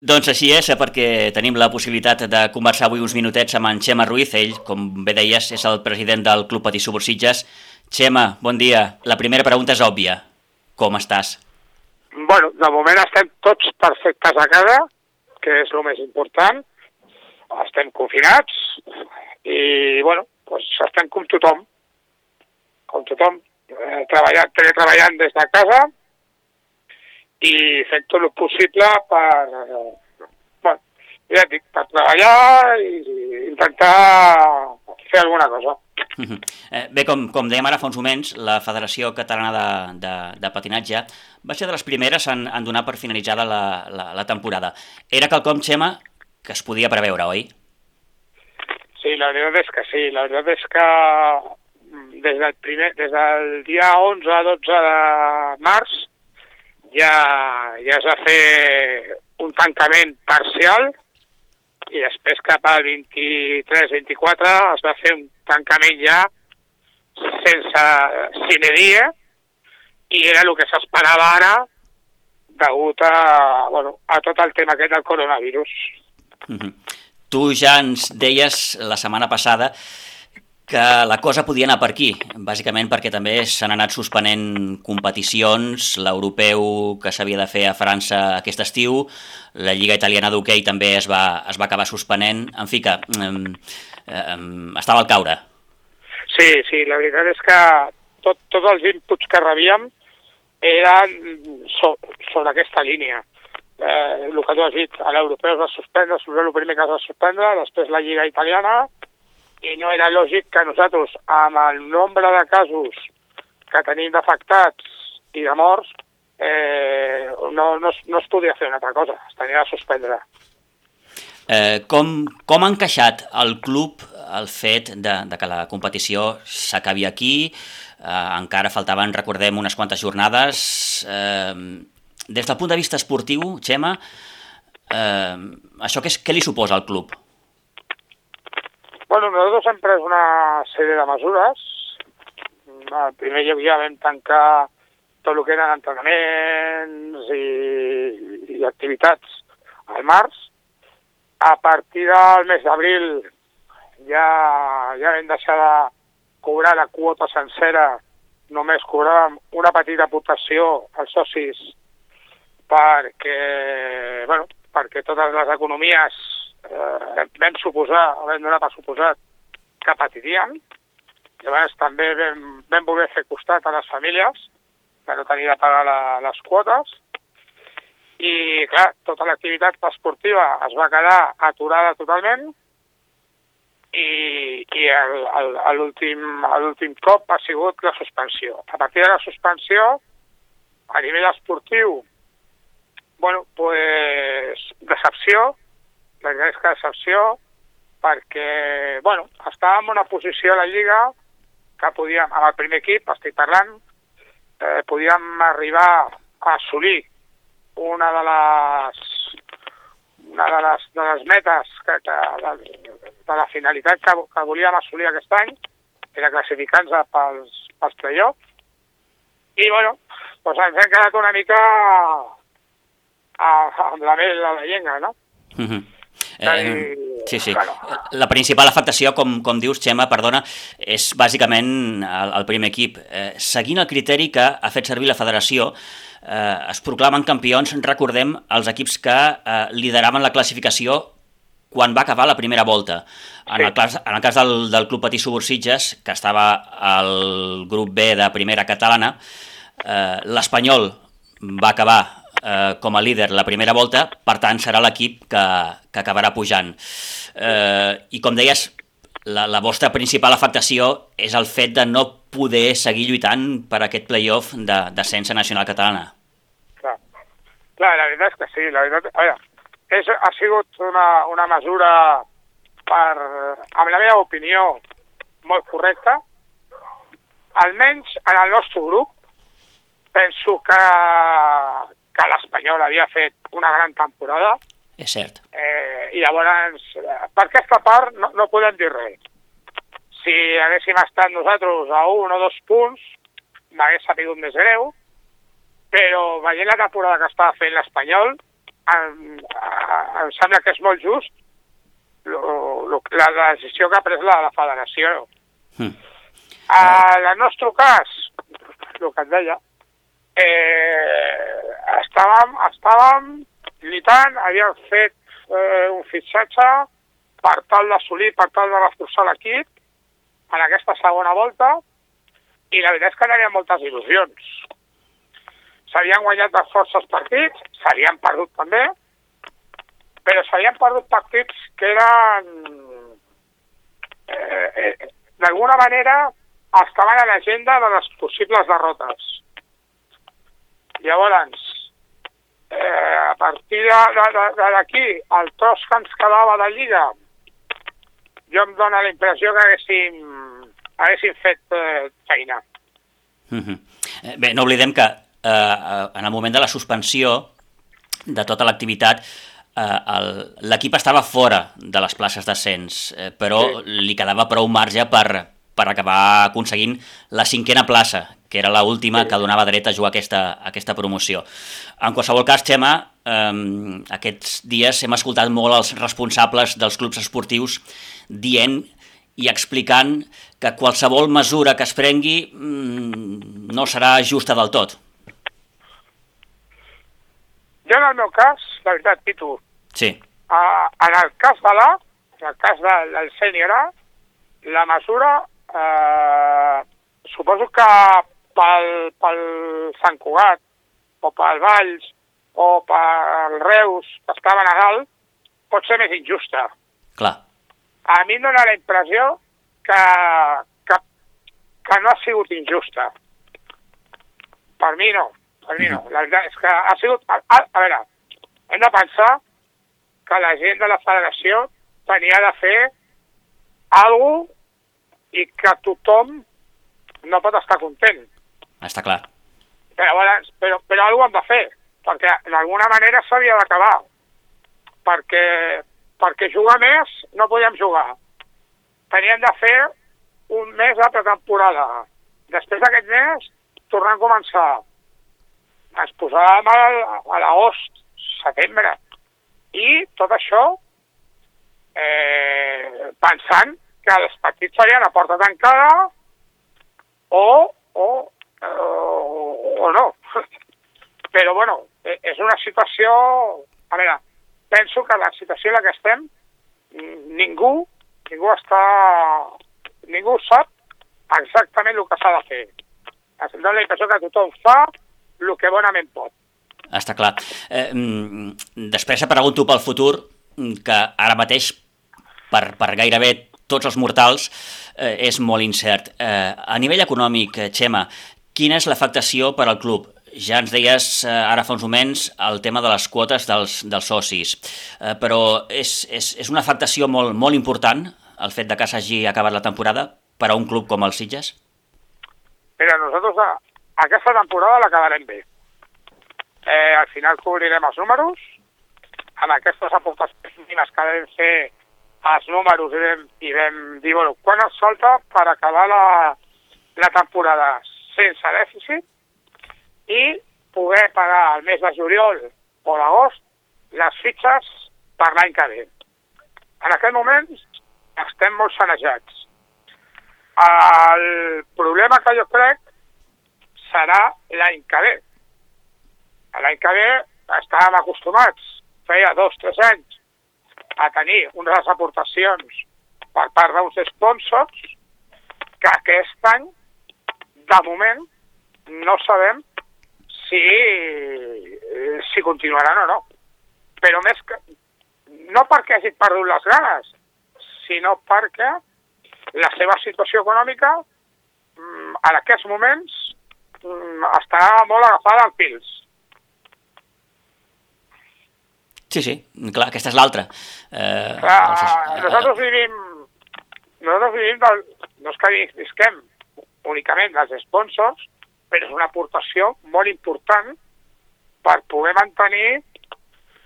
Doncs així és, eh, perquè tenim la possibilitat de conversar avui uns minutets amb en Xema Ruiz. Ell, com bé deies, és el president del Club Patí Subursitges. Xema, bon dia. La primera pregunta és òbvia. Com estàs? Bueno, de moment estem tots perfectes a casa, que és el més important. Estem confinats i, bueno, doncs estem com tothom. Com tothom, eh, treballant, des de casa, i fent tot el possible per, bueno, ja dic, per treballar i intentar fer alguna cosa. Eh, bé, com, com dèiem ara fa uns moments, la Federació Catalana de, de, de Patinatge va ser de les primeres en, en donar per finalitzada la, la, la temporada. Era quelcom, Xema, que es podia preveure, oi? Sí, la veritat és que sí. La veritat és que mm, des del, primer, des del dia 11 a 12 de març ja, ja es va fer un tancament parcial i després cap al 23-24 es va fer un tancament ja sense cinedia i era el que s'esperava ara degut a, bueno, a tot el tema aquest del coronavirus. Uh -huh. Tu ja ens deies la setmana passada que la cosa podia anar per aquí, bàsicament perquè també s'han anat suspenent competicions, l'europeu que s'havia de fer a França aquest estiu, la Lliga Italiana d'hoquei també es va, es va acabar suspenent, en fi que um, um, estava al caure. Sí, sí, la veritat és que tot, tots els inputs que rebíem eren so, sobre aquesta línia. Eh, el que tu has dit, l'europeu es va suspendre, el primer que es va suspendre, després la Lliga Italiana, i no era lògic que nosaltres, amb el nombre de casos que tenim d'afectats i de morts, eh, no, no, no es podia fer una altra cosa, es tenia de suspendre. Eh, com, com ha encaixat el club el fet de, de que la competició s'acabi aquí? Eh, encara faltaven, recordem, unes quantes jornades. Eh, des del punt de vista esportiu, Xema, eh, això què, és, què li suposa al club? Bueno, nosaltres hem pres una sèrie de mesures. Al primer lloc ja vam tancar tot el que eren entrenaments i, i activitats al març. A partir del mes d'abril ja, ja vam deixar de cobrar la quota sencera, només cobràvem una petita aportació als socis perquè, bueno, perquè totes les economies eh, vam suposar, vam donar per suposat que patiríem. Llavors també vam, vam voler fer costat a les famílies que no tenia de pagar la, les quotes i, clar, tota l'activitat esportiva es va quedar aturada totalment i, i l'últim cop ha sigut la suspensió. A partir de la suspensió, a nivell esportiu, bueno, pues, decepció, la que decepció, perquè, bueno, estàvem en una posició a la Lliga que podíem, amb el primer equip, estic parlant, eh, podíem arribar a assolir una de les una de les, de les metes que, que, de, de la finalitat que, que volíem assolir aquest any era classificar-nos pels, pels play-offs i bueno, doncs ens hem quedat una mica amb la mel a la llengua, no? Uh -huh. Eh, sí, sí. La principal afectació, com, com dius, Xema, perdona, és bàsicament el, el primer equip. Eh, seguint el criteri que ha fet servir la federació, eh, es proclamen campions, recordem, els equips que eh, lideraven la classificació quan va acabar la primera volta. En, sí. el, cas, en el cas del, del Club Patí Subursitges, que estava al grup B de primera catalana, eh, l'Espanyol va acabar eh, com a líder la primera volta, per tant serà l'equip que, que acabarà pujant. Eh, I com deies, la, la vostra principal afectació és el fet de no poder seguir lluitant per aquest playoff de descens nacional catalana. Clar. Clar, la veritat és que sí. La veritat, veure, és, ha sigut una, una mesura per, amb la meva opinió, molt correcta. Almenys en el nostre grup penso que, que l'Espanyol havia fet una gran temporada. És cert. Eh, I llavors, per aquesta part no, no podem dir res. Si haguéssim estat nosaltres a un o dos punts, m'hagués sapigut més greu, però veient la temporada que estava fent l'Espanyol, em, em sembla que és molt just lo, lo, la, la decisió que ha pres la, la federació. Mm. En el nostre cas, el que et deia, eh, estàvem, estàvem lluitant, havíem fet eh, un fitxatge per tal d'assolir, per tal de reforçar l'equip en aquesta segona volta i la veritat és que teníem moltes il·lusions. S'havien guanyat de forces partits, s'havien perdut també, però s'havien perdut partits que eren eh, eh, d'alguna manera estaven a l'agenda de les possibles derrotes. Llavors, eh, a partir d'aquí, el tros que ens quedava de Lliga, jo em dóna la impressió que haguéssim, haguéssim fet eh, feina. Mm -hmm. Bé, no oblidem que eh, en el moment de la suspensió de tota l'activitat eh, l'equip estava fora de les places d'ascens, eh, però sí. li quedava prou marge per, per acabar aconseguint la cinquena plaça, que era l última que donava dret a jugar aquesta, aquesta promoció. En qualsevol cas, Xema, eh, aquests dies hem escoltat molt els responsables dels clubs esportius dient i explicant que qualsevol mesura que es prengui mm, no serà justa del tot. Jo en el meu cas, la veritat, Pitu, sí. Uh, en el cas de l'A, en el cas de, del sènior A, la mesura eh, suposo que pel, pel Sant Cugat o pel Valls o pel Reus, que estaven a dalt, pot ser més injusta. Clar. A mi em dóna la impressió que, que, que no ha sigut injusta. Per mi no, per mi no. La veritat és que ha sigut... A, a, a veure, hem de pensar que la gent de la federació tenia de fer alguna i que tothom no pot estar content. Està clar. Però, però, però alguna hem de fer, perquè d'alguna manera s'havia d'acabar. Perquè, perquè jugar més no podíem jugar. Teníem de fer un mes de pretemporada. Després d'aquest mes tornem a començar. Ens posàvem a l'agost, setembre. I tot això eh, pensant que els partits serien a porta tancada o, o, o, o no. Però, bueno, e, és una situació... A veure, penso que la situació en la que estem, ningú, ningú està... Ningú sap exactament el que s'ha de fer. Em dóna la impressió que tothom fa el que bonament pot. Està clar. Eh, mm, després pregunto pel futur, que ara mateix per, per gairebé tots els mortals eh, és molt incert. Eh, a nivell econòmic, eh, Xema, quina és l'afectació per al club? Ja ens deies eh, ara fa uns moments el tema de les quotes dels, dels socis, eh, però és, és, és una afectació molt, molt important el fet de que s'hagi acabat la temporada per a un club com el Sitges? Mira, nosaltres a, aquesta temporada l'acabarem bé. Eh, al final cobrirem els números, amb aquestes aportacions mínimes que vam fer els números i vam, i vam dir, bueno, quan ens falta per acabar la, la temporada sense dèficit i poder pagar el mes de juliol o d'agost les fitxes per l'any que ve. En aquest moment estem molt sanejats. El problema que jo crec serà l'any que ve. L'any que ve estàvem acostumats, feia dos, tres anys, a tenir unes aportacions per part d'uns sponsors que aquest any, de moment, no sabem si, si continuaran o no. Però més que, no perquè hagi perdut les ganes, sinó perquè la seva situació econòmica mm, en aquests moments mm, està molt agafada al pils. Sí, sí, clar, aquesta és l'altra. Eh, clar, doncs, nosaltres vivim, nosaltres vivim del, no és que visquem únicament dels sponsors, però és una aportació molt important per poder mantenir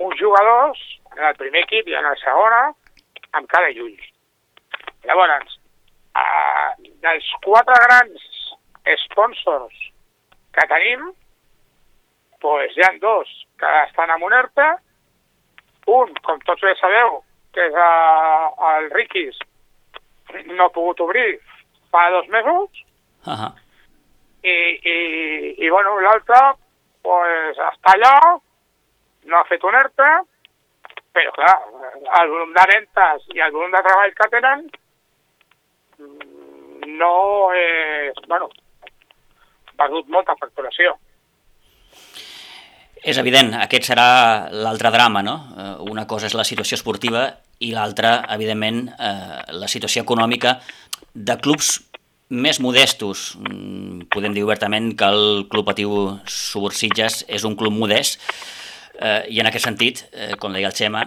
uns jugadors en el primer equip i en el segona amb cada llull. Llavors, eh, dels quatre grans sponsors que tenim, pues, hi ha dos que estan a Monerta Un, com tots bé sabeu, que és uh, el Riquis, no ha pogut obrir fa dos mesos, Uh -huh. i, i, i bueno, l'altre pues, està allà, no ha fet un ERTE, però clar, el volum de rentes i el volum de treball que tenen mm, no és, bueno, ha perdut molta facturació. És evident, aquest serà l'altre drama, no? Eh, Una cosa és la situació esportiva i l'altra, evidentment, eh, la situació econòmica de clubs més modestos. Mm, Podem dir obertament que el Club Patiu Subursitges és un club modest eh, i en aquest sentit, eh, com deia el Xema,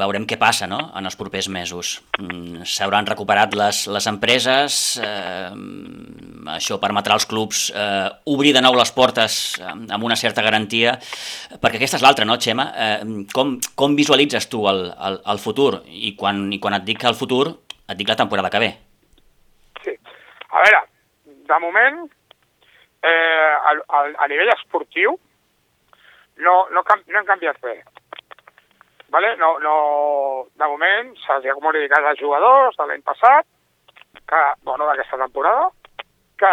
veurem què passa no? en els propers mesos. Mm, S'hauran recuperat les, les empreses, eh, això permetrà als clubs eh, obrir de nou les portes amb, amb una certa garantia, perquè aquesta és l'altra, no, Xema? Eh, com, com visualitzes tu el, el, el futur? I quan, I quan et dic el futur, et dic la temporada que ve. Sí. A veure, de moment, eh, a, a, a nivell esportiu, no, no, no hem canviat res. Vale? No, no, de moment se'ls ha comunicat als jugadors de l'any passat, que, bueno, d'aquesta temporada, que,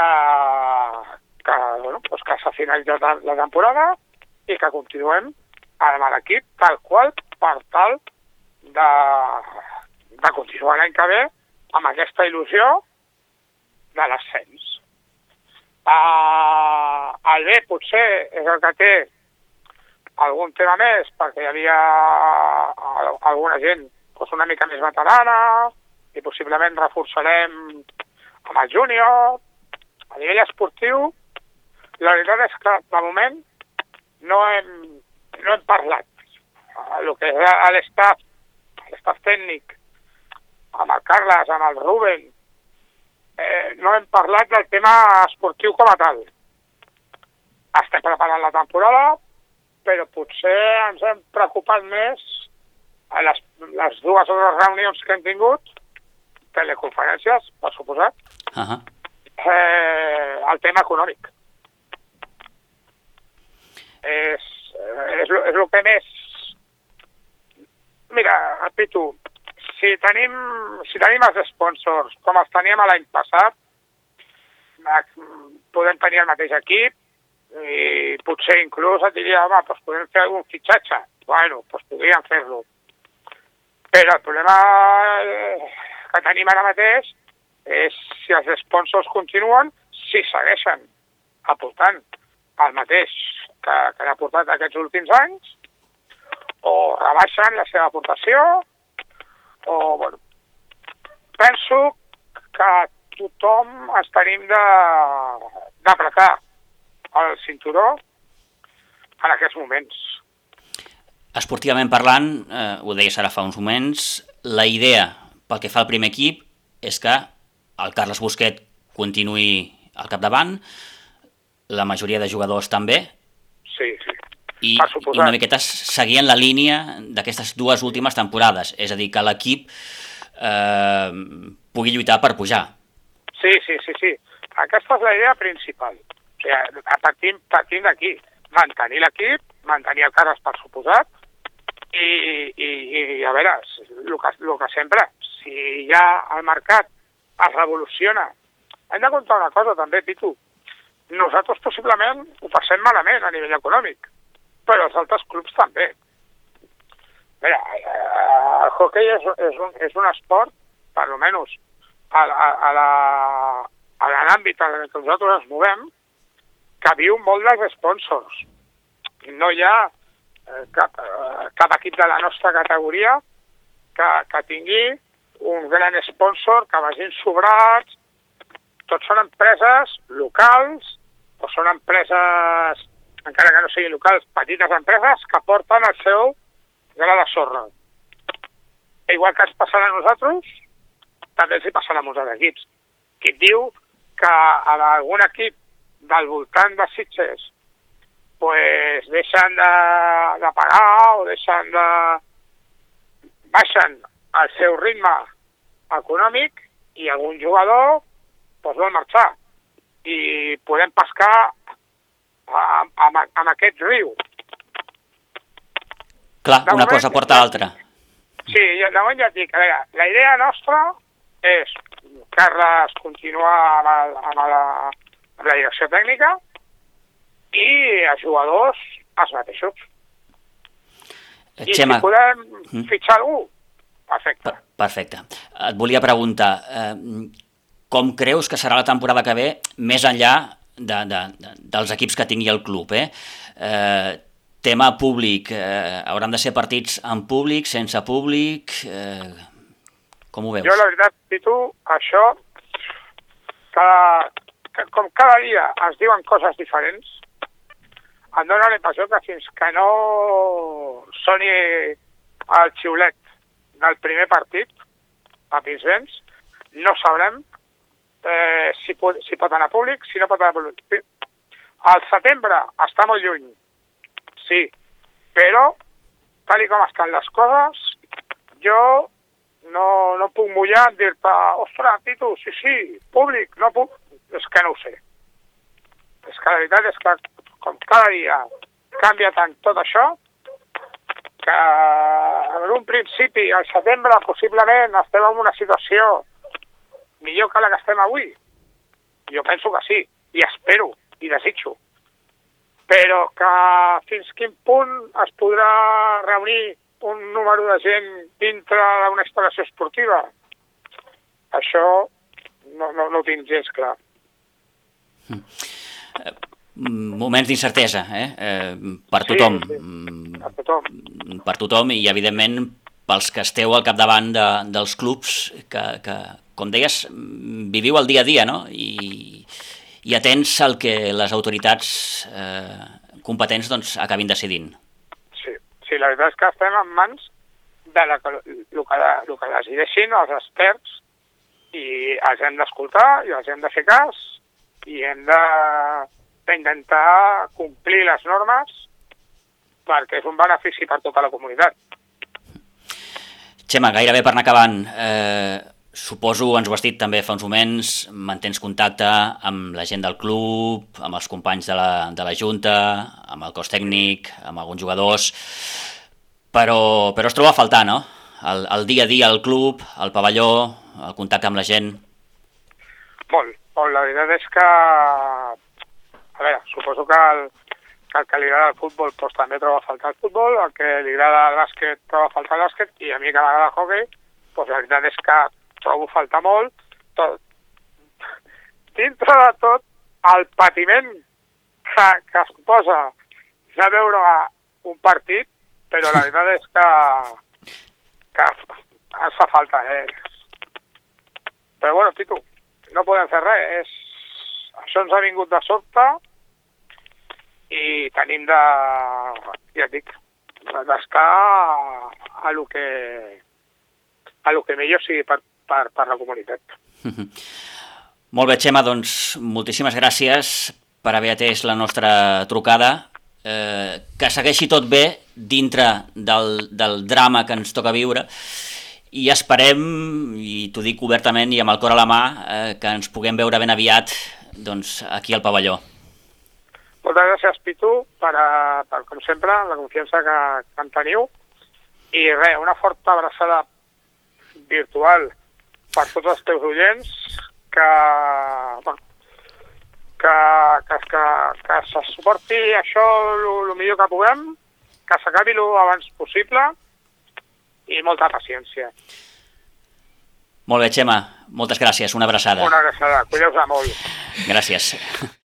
que, bueno, pues que s'ha finalitzat la, la temporada i que continuem amb l'equip tal qual per tal de, de continuar l'any que ve amb aquesta il·lusió de l'ascens. Uh, el B potser és el que té algun tema més, perquè hi havia al- alguna gent doncs una mica més veterana i possiblement reforçarem amb el júnior. A nivell esportiu, la veritat és que de moment no hem, no hem parlat. El que és a l'estaf, l'estaf tècnic, amb el Carles, amb el Ruben, eh, no hem parlat del tema esportiu com a tal. Estem preparant la temporada, però potser ens hem preocupat més a les, les dues o tres reunions que hem tingut, teleconferències, per suposat, Uh -huh. Eh, el tema econòmic. És, és, lo- és el que més... Mira, Pitu, si tenim, si tenim els sponsors com els teníem l'any passat, eh, podem tenir el mateix equip i potser inclús et diria, home, doncs podem fer algun fitxatge. Bueno, doncs podríem fer-lo. Però el problema eh, que tenim ara mateix és si els sponsors continuen, si segueixen aportant el mateix que, que han aportat aquests últims anys, o rebaixen la seva aportació, o, bueno, penso que tothom ens tenim d'apretar el cinturó en aquests moments. Esportivament parlant, eh, ho deies ara fa uns moments, la idea pel que fa al primer equip és que el Carles Busquet continuï al capdavant, la majoria de jugadors també, Sí, sí. i, i una miqueta seguint la línia d'aquestes dues últimes temporades, és a dir, que l'equip eh, pugui lluitar per pujar. Sí, sí, sí, sí. Aquesta és la idea principal. O sigui, partim, partim d'aquí. Mantenir l'equip, mantenir el Carles per suposat, i, i, i a veure, el que, el que sempre, si ja el mercat es revoluciona, hem de comptar una cosa també, Pitu. Nosaltres possiblement ho passem malament a nivell econòmic, però els altres clubs també. Mira, eh, el hockey és, és, un, és un esport, per almenys, a, a, a l'àmbit en què nosaltres ens movem, que viu molt dels sponsors. No hi ha eh, cap, eh, cap equip de la nostra categoria que, que tingui un gran sponsor, que vagin sobrats, tots són empreses locals o són empreses, encara que no siguin locals, petites empreses que porten el seu gra de sorra. Igual que ens passarà a nosaltres, també els hi passarà a molts altres equips. Qui diu que a algun equip del voltant de Sitges pues deixen de, de pagar o deixen de... baixen el seu ritme econòmic i algun jugador pues, vol marxar. I podem pescar amb, amb, amb aquest riu. Clar, una cosa porta a l'altra. Sí, de moment ja et dic, a veure, la idea nostra és Carles continuar amb, el, amb, la, amb la direcció tècnica i els jugadors els mateixos. I Xema, si podem Mm. fitxar algú, perfecte. per- perfecte. Et volia preguntar, eh, com creus que serà la temporada que ve, més enllà de, de, de, dels equips que tingui el club, eh? eh tema públic, eh, hauran de ser partits en públic, sense públic, eh, com ho veus? Jo, la veritat, Pitu, això, cada, com cada dia es diuen coses diferents, em dóna la impressió que fins que no soni el xiulet del primer partit, a Pinsbens, no sabrem eh, si, pot, si pot anar públic, si no pot anar públic. Al setembre està molt lluny, sí, però, tal com estan les coses, jo no, no puc mullar dir-te, ostres, Pitu, sí, sí, públic, no puc, és que no ho sé. És que la veritat és que com cada dia canvia tant tot això, que en un principi, al setembre, possiblement estem en una situació millor que la que estem avui. Jo penso que sí, i espero, i desitjo. Però que fins quin punt es podrà reunir un número de gent dintre d'una instal·lació esportiva, això no, no, no ho tinc gens clar. Mm, Moments d'incertesa, eh? eh? Per tothom. Sí, sí. Mm, A tothom. Per tothom i, evidentment, pels que esteu al capdavant de, dels clubs que, que, com deies, viviu el dia a dia, no? I, i atents al que les autoritats eh, competents doncs, acabin decidint. Sí. sí, la veritat és que estem en mans de la, el, que, el que decideixin els experts i els hem d'escoltar i els hem de fer cas i hem d'intentar complir les normes perquè és un benefici per tota la comunitat. Xema, gairebé per anar acabant, eh, suposo, ens ho has dit també fa uns moments, mantens contacte amb la gent del club, amb els companys de la, de la Junta, amb el cos tècnic, amb alguns jugadors, però, però es troba a faltar, no? El, el dia a dia al club, al pavelló, el contacte amb la gent... Molt, molt. La veritat és que, a veure, suposo que el, el que li agrada el futbol doncs, també troba a faltar el futbol, el que li agrada el bàsquet troba a faltar el bàsquet, i a mi que m'agrada el hockey, doncs la veritat és que trobo a faltar molt. Tot. Dintre de tot, el patiment que, que es posa de veure un partit, però la veritat és que, que ens fa falta, eh? Però bueno, Pitu, no podem fer res. És... Això ens ha vingut de sobte i tenim de, ja et dic, d'estar a, lo que a lo que millor sigui per, per, per la comunitat. Molt bé, Xema, doncs moltíssimes gràcies per haver atès la nostra trucada. Eh, que segueixi tot bé dintre del, del drama que ens toca viure i esperem, i t'ho dic obertament i amb el cor a la mà, eh, que ens puguem veure ben aviat doncs, aquí al pavelló. Moltes gràcies, Pitu, per, a, per com sempre, la confiança que, que en teniu. I res, una forta abraçada virtual per tots els teus oients, que, bueno, que, que, que, que se suporti això el millor que puguem, que s'acabi el abans possible i molta paciència. Molt bé, Xema, moltes gràcies, una abraçada. Una abraçada, cuideu-vos molt. Gràcies.